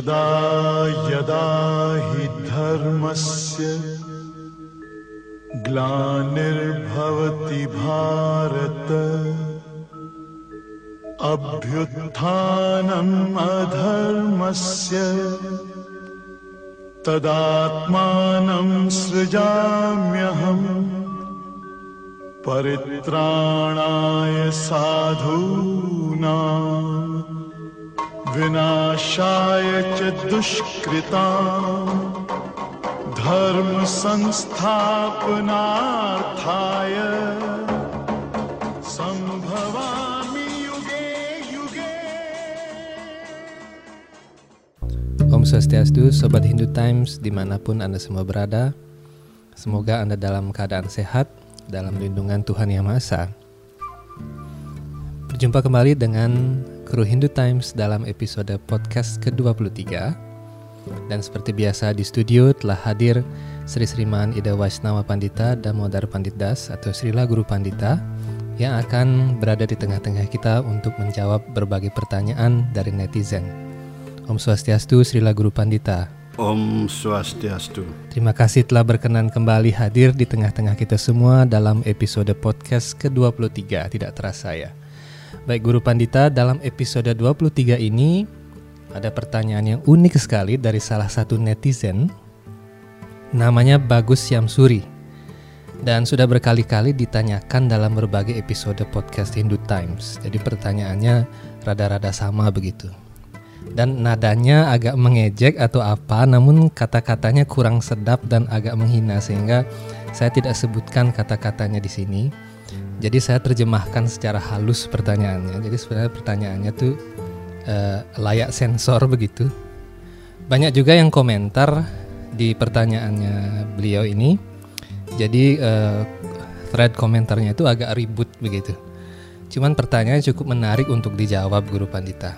यदा यदा हि धर्मस्य ग्लानिर्भवति भारत अभ्युत्थानम् अधर्मस्य तदात्मानं सृजाम्यहम् परित्राणाय साधूनाम् विनाशाय च दुष्कृता धर्म संस्थापनार्थाय संभवामि युगे युगे Om Swastiastu, Sobat Hindu Times dimanapun Anda semua berada Semoga Anda dalam keadaan sehat, dalam lindungan Tuhan Yang Maha Esa Berjumpa kembali dengan kru Hindu Times dalam episode podcast ke-23 Dan seperti biasa di studio telah hadir Sri Sriman Ida Waisnawa Pandita Damodar Panditdas atau Srila Guru Pandita yang akan berada di tengah-tengah kita untuk menjawab berbagai pertanyaan dari netizen. Om Swastiastu, Srila Guru Pandita. Om Swastiastu. Terima kasih telah berkenan kembali hadir di tengah-tengah kita semua dalam episode podcast ke-23, tidak terasa ya. Baik Guru Pandita, dalam episode 23 ini ada pertanyaan yang unik sekali dari salah satu netizen namanya Bagus Syamsuri dan sudah berkali-kali ditanyakan dalam berbagai episode podcast Hindu Times. Jadi pertanyaannya rada-rada sama begitu. Dan nadanya agak mengejek atau apa, namun kata-katanya kurang sedap dan agak menghina sehingga saya tidak sebutkan kata-katanya di sini. Jadi saya terjemahkan secara halus pertanyaannya. Jadi sebenarnya pertanyaannya tuh eh, layak sensor begitu. Banyak juga yang komentar di pertanyaannya beliau ini. Jadi eh, thread komentarnya itu agak ribut begitu. Cuman pertanyaannya cukup menarik untuk dijawab Guru Pandita.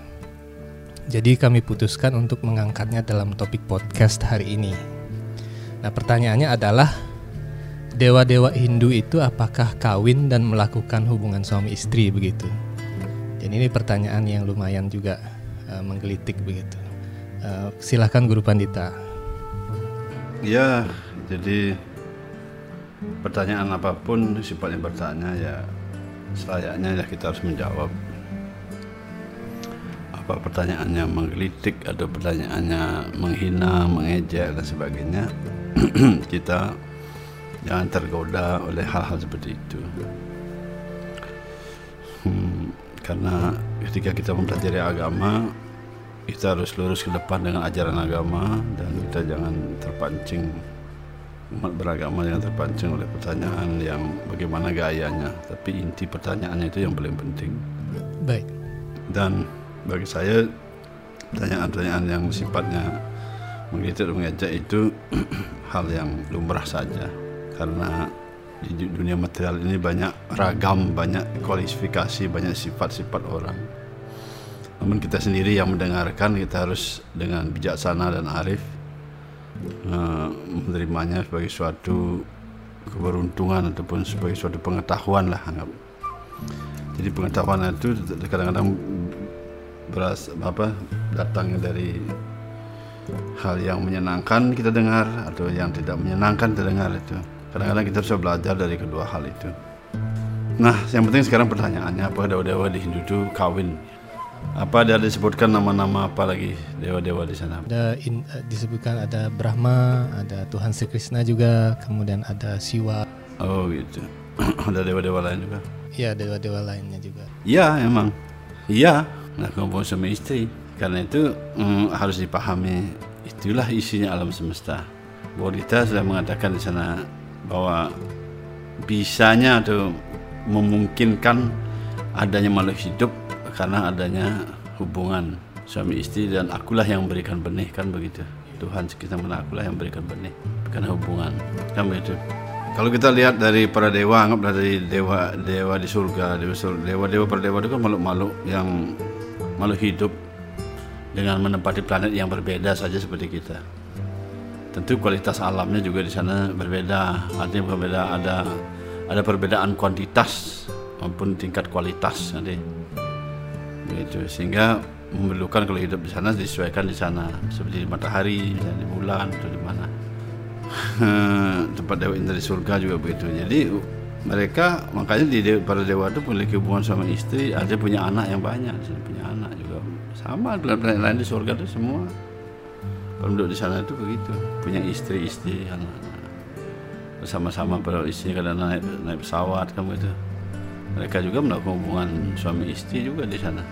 Jadi kami putuskan untuk mengangkatnya dalam topik podcast hari ini. Nah pertanyaannya adalah Dewa-dewa Hindu itu apakah kawin dan melakukan hubungan suami istri begitu? Jadi ini pertanyaan yang lumayan juga eh, menggelitik begitu. Eh, silahkan Guru Pandita. Ya, jadi pertanyaan apa pun sifatnya bertanya ya selayaknya ya kita harus menjawab. Apa pertanyaannya menggelitik atau pertanyaannya menghina, mengejek dan sebagainya, kita jangan tergoda oleh hal-hal seperti itu. Hmm, karena ketika kita mempelajari agama, kita harus lurus ke depan dengan ajaran agama dan kita jangan terpancing umat beragama yang terpancing oleh pertanyaan yang bagaimana gayanya. Tapi inti pertanyaannya itu yang paling penting. Baik. Dan bagi saya pertanyaan-pertanyaan yang sifatnya menggelitik dan mengejek itu hal yang lumrah saja karena di dunia material ini banyak ragam, banyak kualifikasi, banyak sifat-sifat orang. Namun kita sendiri yang mendengarkan kita harus dengan bijaksana dan arif uh, menerimanya sebagai suatu keberuntungan ataupun sebagai suatu pengetahuan lah anggap. Jadi pengetahuan itu kadang-kadang beras apa datangnya dari hal yang menyenangkan kita dengar atau yang tidak menyenangkan terdengar itu. Kadang-kadang kita bisa belajar dari kedua hal itu. Nah, yang penting sekarang pertanyaannya apa dewa-dewa di Hindu itu kawin? Apa ada disebutkan nama-nama apa lagi dewa-dewa di sana? Ada in- eh, disebutkan ada Brahma, ada Tuhan Sri Krishna juga, kemudian ada Siwa. Oh gitu. ada dewa-dewa lain juga. Ya, dewa-dewa lainnya juga. Iya, emang. Iya, nah kumpul sama istri. Karena itu mm, harus dipahami itulah isinya alam semesta. Bahwa kita sudah mengatakan di sana bahwa bisanya atau memungkinkan adanya makhluk hidup karena adanya hubungan suami istri dan akulah yang memberikan benih kan begitu? Tuhan kita mana akulah yang memberikan benih karena hubungan. Kan begitu? Kalau kita lihat dari para dewa anggaplah dari dewa dewa di surga dewa dewa dewa para dewa itu kan makhluk-makhluk yang makhluk hidup dengan menempati planet yang berbeda saja seperti kita tentu kualitas alamnya juga di sana berbeda. Artinya berbeda ada ada perbedaan kuantitas maupun tingkat kualitas nanti. Begitu. Sehingga memerlukan kalau hidup di sana disesuaikan di sana. Seperti di matahari di bulan atau di mana. Tempat dewa di surga juga begitu. Jadi mereka makanya di dewa, para dewa itu memiliki hubungan sama istri. Ada punya anak yang banyak. Punya anak juga. Sama dengan planet lain di surga itu semua penduduk di sana itu begitu. Punya istri-istri anak-anak bersama-sama pada istri kadang naik naik pesawat kamu itu. Mereka juga melakukan hubungan suami istri juga di sana.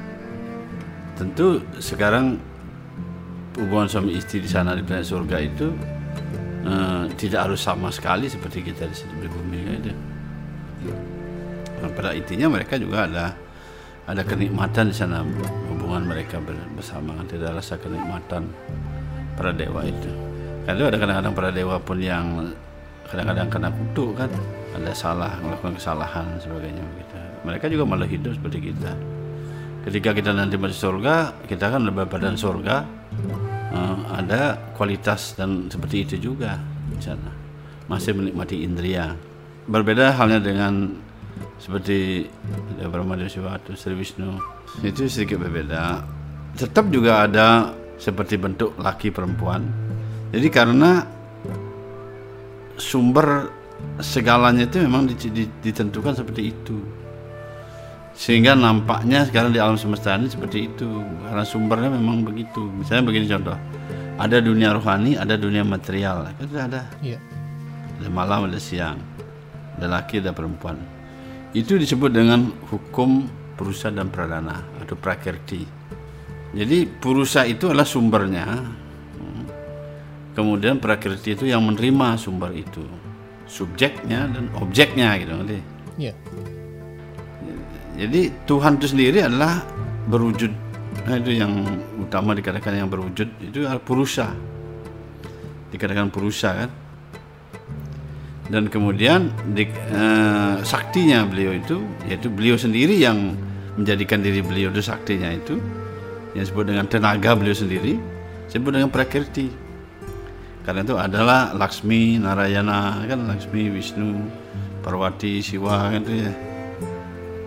Tentu sekarang hubungan suami istri di sana di planet surga itu eh, tidak harus sama sekali seperti kita di sini di bumi kan itu. Nah, pada intinya mereka juga ada ada kenikmatan di sana hubungan mereka ber- bersama. Tidak rasa kenikmatan para dewa itu. Kalau ada kadang-kadang para dewa pun yang kadang-kadang kena kutuk kan ada salah melakukan kesalahan sebagainya begitu. Mereka juga malah hidup seperti kita. Ketika kita nanti masuk surga kita kan lebih badan surga eh, ada kualitas dan seperti itu juga di sana. Masih menikmati indria. Berbeda halnya dengan seperti Brahma Dewa Sri Wisnu itu sedikit berbeda. Tetap juga ada seperti bentuk laki perempuan. Jadi karena sumber segalanya itu memang di- di- ditentukan seperti itu. Sehingga nampaknya sekarang di alam semesta ini seperti itu. Karena sumbernya memang begitu. Misalnya begini contoh. Ada dunia rohani ada dunia material. Kan sudah ada. Iya. ada malam ada siang. Ada laki ada perempuan. Itu disebut dengan hukum purusa dan pradana atau prakirti jadi purusa itu adalah sumbernya. Kemudian prakirti itu yang menerima sumber itu. Subjeknya dan objeknya gitu nanti Iya. jadi Tuhan itu sendiri adalah berwujud. Nah, itu yang utama dikatakan yang berwujud itu adalah purusa dikatakan purusa kan? Dan kemudian di, eh, saktinya beliau itu yaitu beliau sendiri yang menjadikan diri beliau itu saktinya itu yang disebut dengan tenaga beliau sendiri disebut dengan prakirti karena itu adalah Laksmi Narayana kan Laksmi Wisnu Parwati Siwa kan itu ya.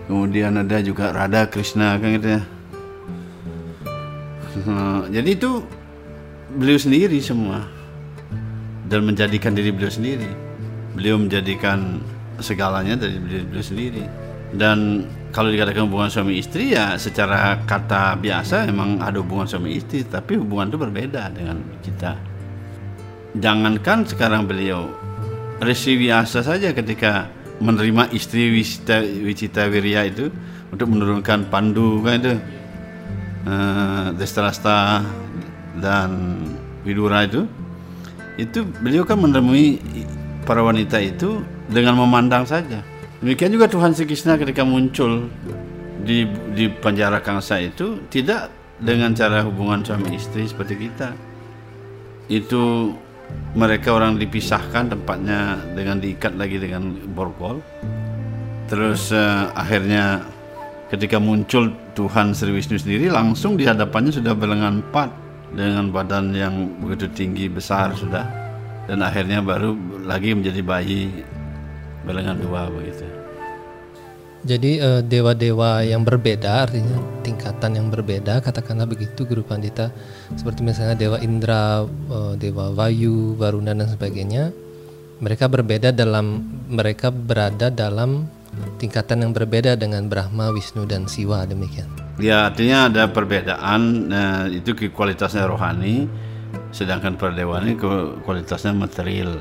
Kemudian ada juga Radha Krishna kan gitu ya. Nah, jadi itu beliau sendiri semua. Dan menjadikan diri beliau sendiri. Beliau menjadikan segalanya dari diri beliau sendiri. Dan kalau dikatakan hubungan suami istri ya secara kata biasa emang ada hubungan suami istri tapi hubungan itu berbeda dengan kita. Jangankan sekarang beliau Resi Vyasa saja ketika menerima istri Wicita, Wicita Wirya itu untuk menurunkan pandu kan itu eh, Destrasta dan Widura itu itu beliau kan menemui para wanita itu dengan memandang saja demikian juga Tuhan Sri Krishna ketika muncul di di penjara Kangsa itu tidak dengan cara hubungan suami istri seperti kita. Itu mereka orang dipisahkan tempatnya dengan diikat lagi dengan borgol. Terus eh, akhirnya ketika muncul Tuhan Sri Wisnu sendiri langsung di hadapannya sudah berlengan empat dengan badan yang begitu tinggi besar sudah. Dan akhirnya baru lagi menjadi bayi berlengan dua begitu Jadi eh, dewa-dewa yang berbeda artinya tingkatan yang berbeda katakanlah begitu Guru Pandita seperti misalnya dewa Indra, eh, dewa Vayu, Varuna dan sebagainya. Mereka berbeda dalam mereka berada dalam tingkatan yang berbeda dengan Brahma, Wisnu dan Siwa demikian. Ya artinya ada perbedaan eh, itu kualitasnya rohani, sedangkan para dewa ini kualitasnya material.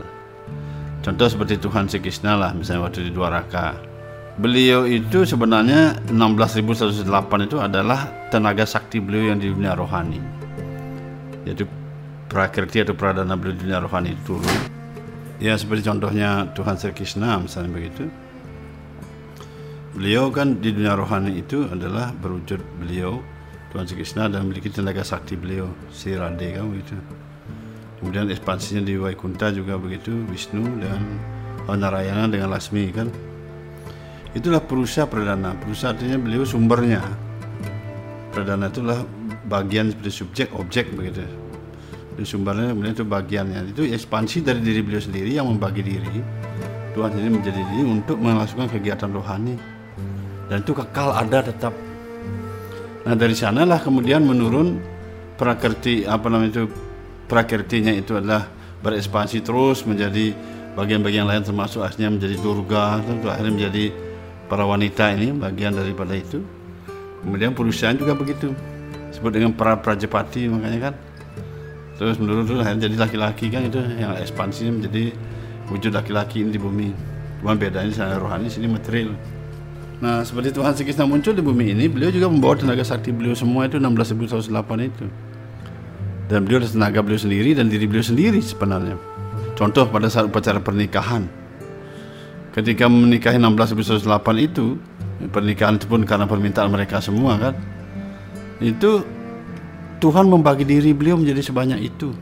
Contoh seperti Tuhan Sri Krishna lah, misalnya waktu di Dwaraka. Beliau itu sebenarnya 16.108 itu adalah tenaga sakti beliau yang di dunia rohani. Yaitu prakriti atau pradana beliau di dunia rohani itu turun. Ya seperti contohnya Tuhan Sri Krishna misalnya begitu. Beliau kan di dunia rohani itu adalah berwujud beliau Tuhan Sri Krishna dan memiliki tenaga sakti beliau si Radhe kan begitu. Kemudian ekspansinya di Waikunta juga begitu Wisnu dan Narayana dengan Lasmi kan. Itulah perusaha perdana. Perusaha artinya beliau sumbernya. Perdana itulah bagian seperti subjek objek begitu. Jadi sumbernya kemudian itu bagiannya. Itu ekspansi dari diri beliau sendiri yang membagi diri. Tuhan sendiri menjadi diri untuk melakukan kegiatan rohani dan itu kekal ada tetap Nah dari sanalah kemudian menurun prakerti apa namanya itu prakertinya itu adalah berekspansi terus menjadi bagian-bagian lain termasuk akhirnya menjadi durga tentu akhirnya menjadi para wanita ini bagian daripada itu. Kemudian perusahaan juga begitu disebut dengan para prajapati makanya kan terus menurun terus jadi laki-laki kan itu yang ekspansinya menjadi wujud laki-laki ini di bumi. Cuma bedanya sana rohani sini material. Nah, seperti Tuhan Sri Krishna muncul di bumi ini, beliau juga membawa tenaga sakti beliau semua itu 16.108 itu. Dan beliau adalah tenaga beliau sendiri dan diri beliau sendiri sebenarnya. Contoh pada saat upacara pernikahan. Ketika menikahi 16.108 itu, pernikahan itu pun karena permintaan mereka semua kan. Itu Tuhan membagi diri beliau menjadi sebanyak itu.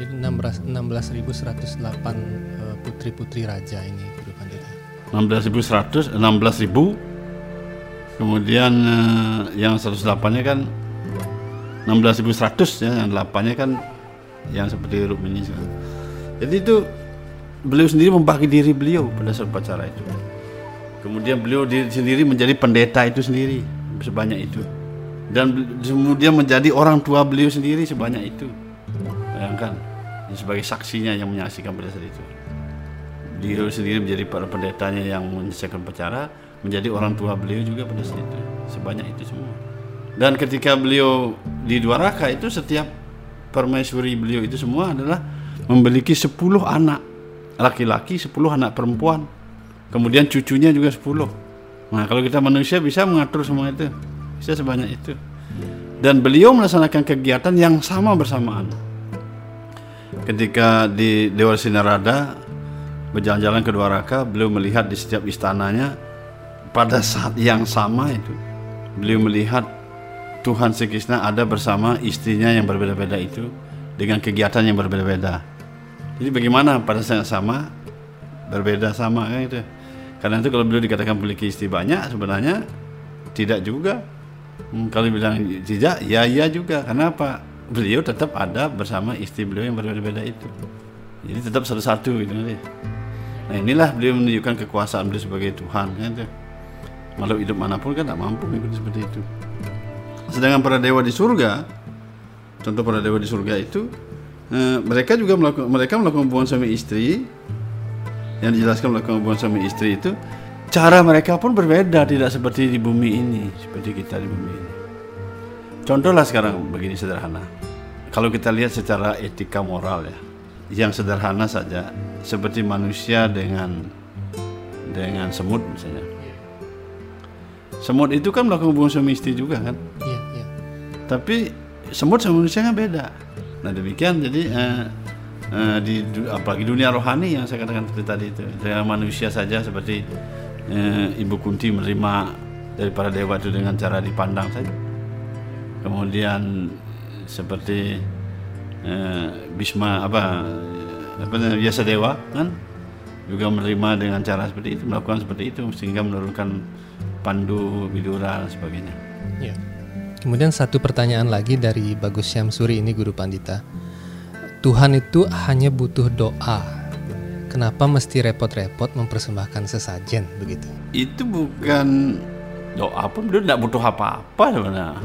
Jadi 16 16.108 eh, putri-putri raja ini Guru Pandita. 16.100 16.000 kemudian eh, yang 108 nya kan 16.100 ya yang 8 nya kan yang seperti Rukmini sekarang. jadi itu beliau sendiri membagi diri beliau pada saat upacara itu. Kemudian beliau diri sendiri menjadi pendeta itu sendiri sebanyak itu. Dan kemudian menjadi orang tua beliau sendiri sebanyak itu. Bayangkan sebagai saksinya yang menyaksikan pada saat itu. Beliau sendiri menjadi para pendetanya yang menyelesaikan upacara menjadi orang tua beliau juga pada saat itu. Sebanyak itu semua. Dan ketika beliau di Dwaraka itu setiap permaisuri beliau itu semua adalah memiliki 10 anak laki-laki 10 anak perempuan. Kemudian cucunya juga 10 nah kalau kita manusia bisa mengatur semua itu bisa sebanyak itu. Dan beliau melaksanakan kegiatan yang sama bersamaan. Ketika di Dewa Sinarada berjalan-jalan ke Dwaraka, beliau melihat di setiap istananya pada saat yang sama itu beliau melihat Tuhan Sri Krishna ada bersama istrinya yang berbeda-beda itu dengan kegiatan yang berbeda-beda. Jadi bagaimana pada saat sama berbeda sama kan itu. Karena itu kalau beliau dikatakan memiliki istri banyak sebenarnya tidak juga. Hmm, kalau bilang tidak, ya ya juga. Kenapa? Beliau tetap ada bersama istri beliau yang berbeda-beda itu. Jadi tetap satu-satu gitu nanti. Nah inilah beliau menunjukkan kekuasaan beliau sebagai Tuhan kan itu. Makhluk hidup mana pun kan tidak mampu mengikuti seperti itu. Sedangkan para dewa di surga, contoh para dewa di surga itu, eh, mereka juga melakukan mereka melakukan hubungan suami istri. Yang dijelaskan melakukan hubungan suami istri itu cara mereka pun berbeda tidak seperti di bumi ini seperti kita di bumi ini. Contohlah sekarang begini sederhana. Kalau kita lihat secara etika moral ya yang sederhana saja seperti manusia dengan dengan semut misalnya. Semut itu kan melakukan hubungan suami istri juga kan? Iya, iya. tapi semut sama manusia kan beda. Nah demikian jadi eh, eh, di apalagi dunia rohani yang saya katakan seperti tadi itu dengan manusia saja seperti eh, Ibu Kunti menerima dari para dewa itu dengan cara dipandang saja. Kemudian seperti eh, Bisma apa apa biasa dewa kan juga menerima dengan cara seperti itu melakukan seperti itu sehingga menurunkan pandu bidura dan sebagainya. Iya. Kemudian satu pertanyaan lagi dari Bagus Syamsuri ini Guru Pandita. Tuhan itu hanya butuh doa. Kenapa mesti repot-repot mempersembahkan sesajen begitu? itu bukan doa pun dia tidak butuh apa-apa sebenarnya.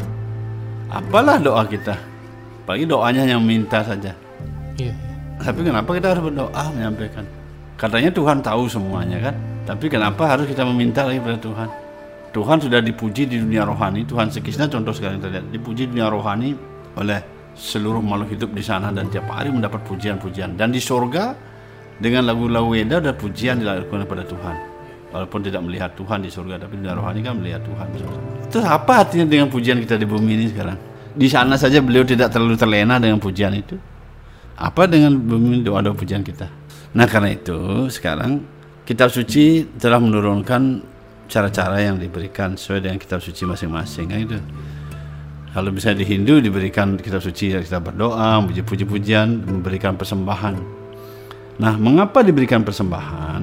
Apalah doa kita, apalagi doanya yang minta saja. Iya. Tapi kenapa kita harus berdoa menyampaikan? Katanya Tuhan tahu semuanya kan. Tapi kenapa harus kita meminta lagi pada Tuhan? Tuhan sudah dipuji di dunia rohani. Tuhan Sekisna contoh sekarang kita lihat dipuji di dunia rohani oleh seluruh makhluk hidup di sana dan tiap hari mendapat pujian-pujian. Dan di surga dengan lagu-lagu Weda ada pujian dilakukan kepada Tuhan. Walaupun tidak melihat Tuhan di surga, tapi di dunia rohani kan melihat Tuhan. Terus apa artinya dengan pujian kita di bumi ini sekarang? Di sana saja beliau tidak terlalu terlena dengan pujian itu. Apa dengan bumi doa-doa pujian kita? Nah karena itu sekarang kitab suci telah menurunkan cara-cara yang diberikan sesuai dengan kitab suci masing-masing kan itu. Kalau misalnya di Hindu diberikan kitab suci kita berdoa, puji pujian memberikan persembahan. Nah, mengapa diberikan persembahan?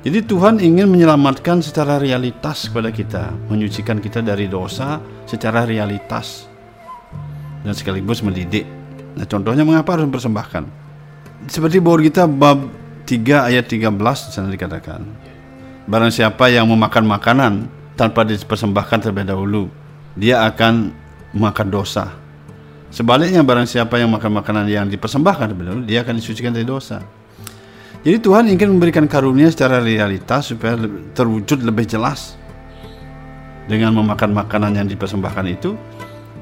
Jadi Tuhan ingin menyelamatkan secara realitas kepada kita, menyucikan kita dari dosa secara realitas dan sekaligus mendidik. Nah, contohnya mengapa harus mempersembahkan? Seperti bahwa kita bab 3 ayat 13 di sana dikatakan. Barang siapa yang memakan makanan tanpa dipersembahkan terlebih dahulu dia akan makan dosa. Sebaliknya barang siapa yang makan makanan yang dipersembahkan kepada Allah, dia akan disucikan dari dosa. Jadi Tuhan ingin memberikan karunia secara realitas supaya terwujud lebih jelas. Dengan memakan makanan yang dipersembahkan itu,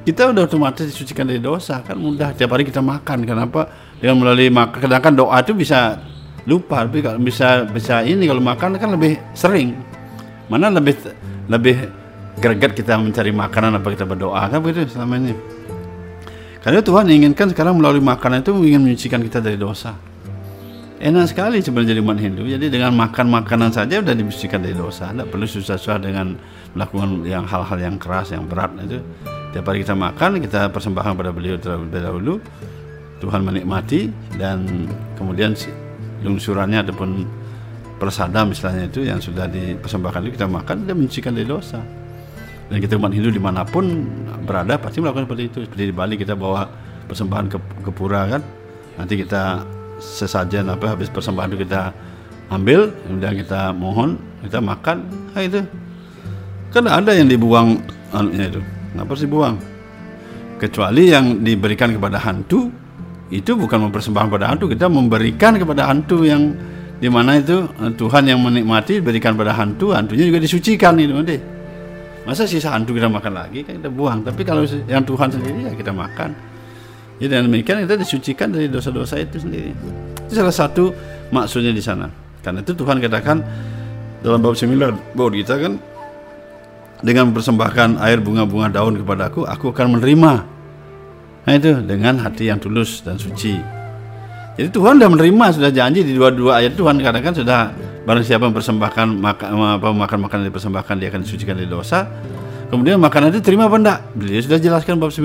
kita udah otomatis disucikan dari dosa kan mudah tiap hari kita makan kenapa dengan melalui makan sedangkan doa itu bisa lupa tapi kalau bisa bisa ini kalau makan kan lebih sering. Mana lebih lebih greget kita mencari makanan apa kita berdoa kan begitu selama ini. Karena Tuhan inginkan sekarang melalui makanan itu ingin menyucikan kita dari dosa. Enak sekali sebenarnya jadi umat Hindu. Jadi dengan makan makanan saja udah dibersihkan dari dosa. Tidak perlu susah-susah dengan melakukan yang hal-hal yang keras yang berat itu. Tiap hari kita makan kita persembahkan pada beliau terlebih dahulu. Tuhan menikmati dan kemudian lungsurannya ataupun persada misalnya itu yang sudah dipersembahkan itu kita makan dia menyucikan dari dosa. Dan kita umat Hindu di mana pun berada pasti melakukan seperti itu. Seperti di Bali kita bawa persembahan ke, ke pura kan? Nanti kita sesajen apa habis persembahan itu kita ambil kemudian kita mohon kita makan. Nah itu. Kan ada yang dibuang anunya itu. Kenapa harus dibuang? Kecuali yang diberikan kepada hantu itu bukan mempersembahkan kepada hantu kita memberikan kepada hantu yang di mana itu eh, Tuhan yang menikmati berikan pada hantu hantunya juga disucikan itu nanti. Masa sisa hantu kita makan lagi kan kita buang. Tapi kalau yang Tuhan sendiri ya kita makan. Ya dan demikian kita disucikan dari dosa-dosa itu sendiri. Itu salah satu maksudnya di sana. Karena itu Tuhan katakan dalam bab 9 bahwa kita kan dengan mempersembahkan air bunga-bunga daun kepadaku aku akan menerima nah itu dengan hati yang tulus dan suci. Jadi Tuhan sudah menerima sudah janji di dua-dua ayat Tuhan katakan sudah barang siapa mempersembahkan makan apa makan makanan dipersembahkan dia akan disucikan dari dosa. Kemudian makanan itu terima apa enggak? Beliau sudah jelaskan bab 9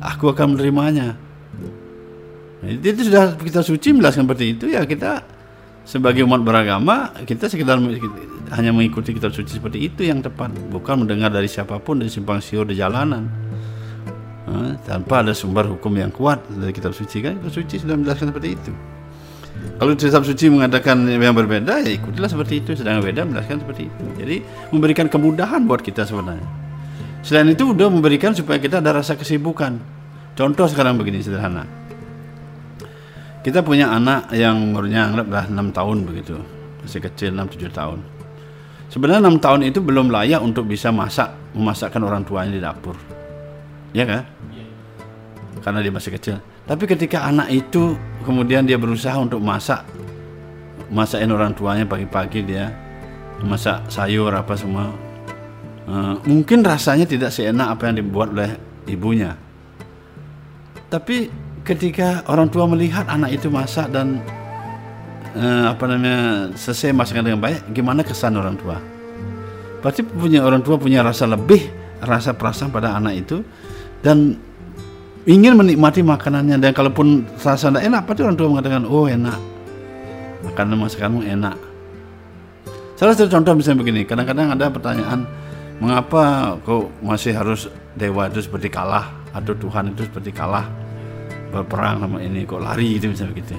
aku akan menerimanya. Nah, itu sudah kita suci menjelaskan seperti itu ya kita sebagai umat beragama kita sekedar hanya mengikuti kitab suci seperti itu yang tepat. Bukan mendengar dari siapa pun dari simpang siur di jalanan Tanpa ada sumber hukum yang kuat dari kitab suci kan? Kitab suci sudah menjelaskan seperti itu. Kalau kitab suci mengatakan yang berbeda ya ikutilah seperti itu. Sedang beda menjelaskan seperti itu. Jadi memberikan kemudahan buat kita sebenarnya. Selain itu udah memberikan supaya kita ada rasa kesibukan. Contoh sekarang begini sederhana. Kita punya anak yang umurnya anggaplah 6 tahun begitu. Masih kecil 6-7 tahun. Sebenarnya 6 tahun itu belum layak untuk bisa masak memasakkan orang tuanya di dapur ya kan? Karena dia masih kecil. Tapi ketika anak itu kemudian dia berusaha untuk masak masakin orang tuanya pagi-pagi dia masak sayur apa semua Eh, mungkin rasanya tidak seenak apa yang dibuat oleh ibunya. Tapi ketika orang tua melihat anak itu masak dan eh, apa namanya selesai masakan dengan baik, gimana kesan orang tua? Pasti punya orang tua punya rasa lebih, rasa perasaan pada anak itu dan ingin menikmati makanannya. Dan kalaupun rasa tidak enak, pasti orang tua mengatakan oh enak, makanan masakanmu enak. Salah satu contoh misalnya begini, kadang-kadang ada pertanyaan mengapa kok masih harus dewa itu seperti kalah? Atau Tuhan itu seperti kalah? Berperang sama ini kok lari? Itu misalnya begitu.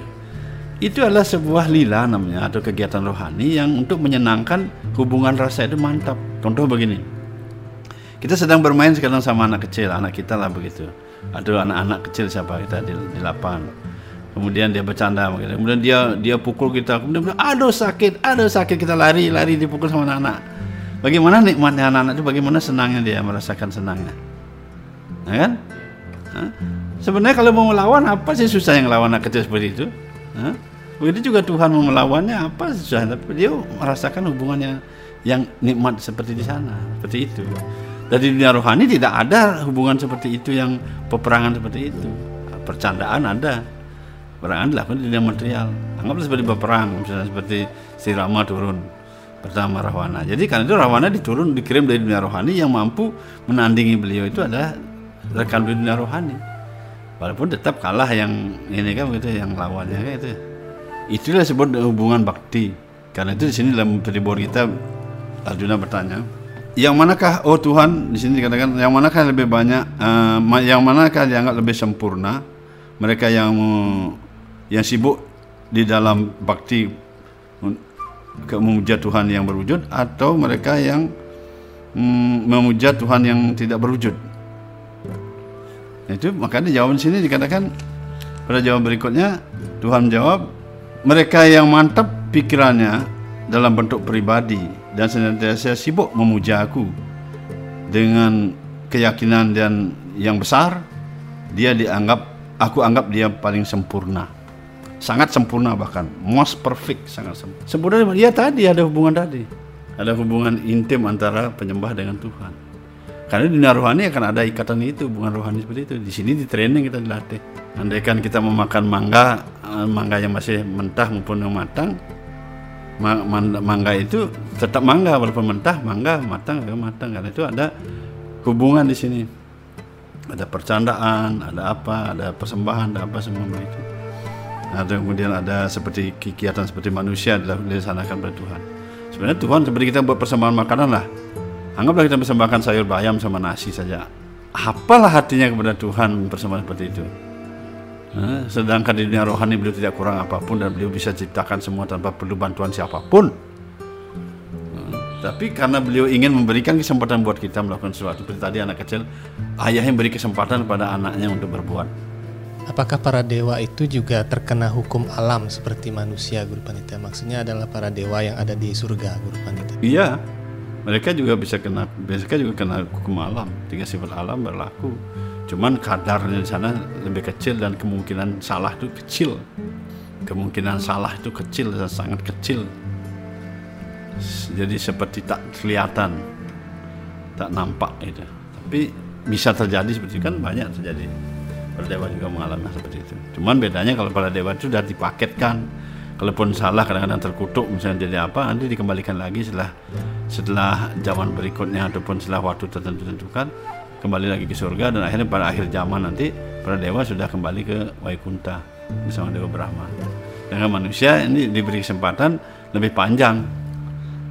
Itu adalah sebuah lila namanya atau kegiatan rohani yang untuk menyenangkan hubungan rasa itu mantap. Contoh begini kita sedang bermain sekarang sama anak kecil anak kita lah begitu atau anak-anak kecil siapa kita di, di lapangan kemudian dia bercanda kemudian dia dia pukul kita kemudian aduh sakit aduh sakit kita lari lari dipukul sama anak-anak bagaimana nikmatnya anak-anak itu bagaimana senangnya dia merasakan senangnya ya kan Hah? Sebenarnya kalau mau melawan apa sih susah yang melawan anak kecil seperti itu? Hah? Begitu juga Tuhan mau melawannya apa susah? Tapi dia merasakan hubungannya yang nikmat seperti di sana, seperti itu. Dan di dunia rohani tidak ada hubungan seperti itu yang peperangan seperti itu. Percandaan ada, peperangan dilakukan di dunia material. Anggaplah seperti berperang, misalnya seperti si Rama turun pertama Rahwana. Jadi karena itu Rahwana diturun dikirim dari dunia rohani yang mampu menandingi beliau itu adalah rekan di dunia rohani walaupun tetap kalah yang ini kan begitu yang lawannya kan itu itulah disebut hubungan bakti karena itu di sini dalam peribor kita Arjuna bertanya yang manakah oh Tuhan di sini dikatakan yang manakah lebih banyak ma- yang manakah dianggap lebih sempurna? Mereka yang yang sibuk di dalam bakti memuja Tuhan yang berwujud atau mereka yang mm, memuja Tuhan yang tidak berwujud? Itu makanya jawaban sini dikatakan pada jawaban berikutnya Tuhan jawab mereka yang mantap pikirannya dalam bentuk pribadi dan senantiasa sibuk memuja aku. Dengan keyakinan dan yang besar dia dianggap aku anggap dia paling sempurna. Sangat sempurna bahkan. Most perfect sangat sempurna. Sempurna dia tadi ada hubungan tadi. Ada hubungan intim antara penyembah dengan Tuhan. Karena di dunia rohani akan ada ikatan itu hubungan rohani seperti itu. Di sini di training kita dilatih. Andaikan kita memakan mangga eh, mangga yang masih mentah maupun yang matang mangga itu tetap mangga walaupun mentah mangga matang ya matang. Karena itu ada hubungan di sini. Ada percandaan ada apa ada persembahan ada apa semua itu ada kemudian ada seperti kegiatan seperti manusia dilaksanakan oleh Tuhan. Sebenarnya Tuhan seperti kita buat persembahan makanan lah. Anggaplah kita persembahkan sayur bayam sama nasi saja. Apalah hatinya kepada Tuhan persembahkan seperti itu Nah, sedangkan di dunia rohani beliau tidak kurang apa pun dan beliau bisa ciptakan semua tanpa perlu bantuan siapa pun. Nah, tapi karena beliau ingin memberikan kesempatan buat kita melakukan sesuatu seperti tadi anak kecil, ayah yang beri kesempatan kepada anaknya untuk berbuat. Apakah para dewa itu juga terkena hukum alam seperti manusia Guru Panita? Maksudnya adalah para dewa yang ada di surga Guru Panita. Iya, mereka juga bisa kena, mereka juga kena hukum alam. Tiga sifat alam berlaku. Cuman kadarnya di sana lebih kecil dan kemungkinan salah itu kecil. Kemungkinan salah itu kecil dan sangat kecil. Jadi seperti tak kelihatan, tak nampak itu. Tapi bisa terjadi seperti itu kan banyak terjadi. Para dewa juga mengalami seperti itu. Cuman bedanya kalau para dewa itu sudah dipaketkan. Kalaupun salah kadang-kadang terkutuk misalnya jadi apa nanti dikembalikan lagi setelah setelah zaman berikutnya ataupun setelah waktu tertentu tentukan kembali lagi ke surga dan akhirnya pada akhir zaman nanti para dewa sudah kembali ke Waikunta bersama Dewa Brahma. Dengan manusia ini diberi kesempatan lebih panjang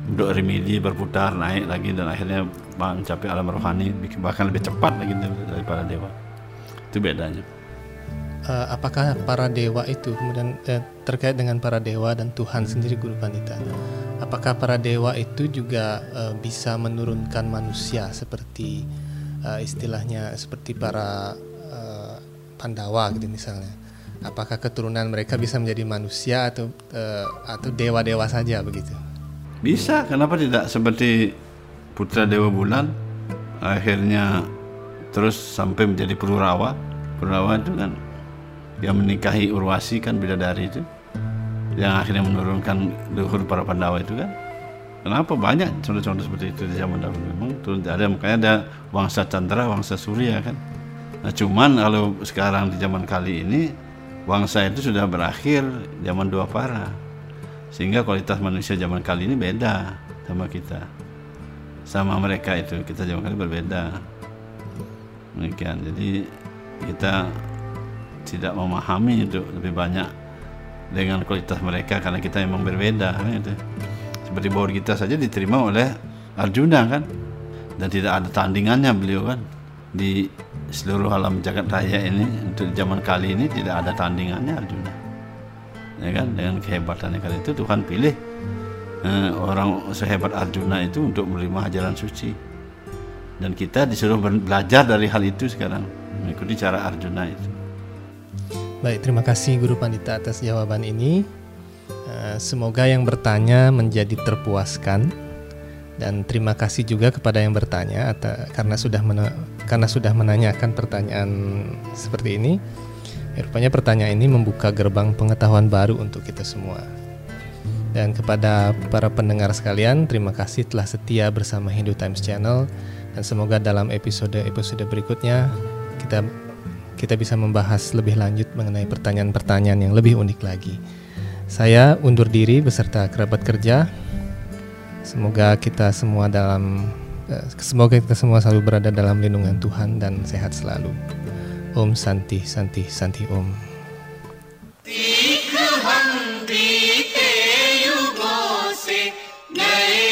untuk remedi berputar naik lagi dan akhirnya mencapai alam rohani bahkan lebih cepat lagi daripada dewa. Itu bedanya. Eh, apakah para dewa itu kemudian eh, terkait dengan para dewa dan Tuhan sendiri Guru Panita? Apakah para dewa itu juga eh, bisa menurunkan manusia seperti eh, istilahnya seperti para eh, Pandawa gitu misalnya? Apakah keturunan mereka bisa menjadi manusia atau eh, atau dewa-dewa saja begitu? Bisa, kenapa tidak seperti putra Dewa Bulan akhirnya terus sampai menjadi Pururawa. Pururawa itu kan yang menikahi Urwasi kan bidadari itu yang akhirnya menurunkan luhur para Pandawa itu kan. Kenapa? Banyak contoh-contoh seperti itu di zaman dahulu. Memang turun ada makanya ada wangsa Chandra, wangsa Surya kan. Nah cuman kalau sekarang di zaman kali ini wangsa itu sudah berakhir zaman dua para sehingga kualitas manusia zaman kali ini beda sama kita. Sama mereka itu kita zaman kali berbeda. Demikian. Jadi kita tidak memahami itu lebih banyak dengan kualitas mereka karena kita memang berbeda kan? Itu seperti bahwa kita saja diterima oleh Arjuna kan? Dan tidak ada tandingannya beliau kan? Di seluruh alam jagat raya ini untuk zaman kali ini tidak ada tandingannya Arjuna. Ya kan? Dengan kehebatannya kali itu Tuhan pilih eh, orang sehebat Arjuna itu untuk menerima ajaran suci. Dan kita disuruh belajar dari hal itu sekarang mengikuti cara Arjuna itu. Baik, terima kasih Guru Pandita atas jawaban ini. Eh, Semoga yang bertanya menjadi terpuaskan dan terima kasih juga kepada yang bertanya karena sudah mena- karena sudah menanyakan pertanyaan seperti ini. Ya, rupanya pertanyaan ini membuka gerbang pengetahuan baru untuk kita semua. Dan kepada para pendengar sekalian, terima kasih telah setia bersama Hindu Times Channel dan semoga dalam episode-episode berikutnya kita kita bisa membahas lebih lanjut mengenai pertanyaan-pertanyaan yang lebih unik lagi. Saya undur diri beserta kerabat kerja. Semoga kita semua dalam eh, semoga kita semua selalu berada dalam lindungan Tuhan dan sehat selalu. Om Santi Santi Santi Om. बीते युगों से नए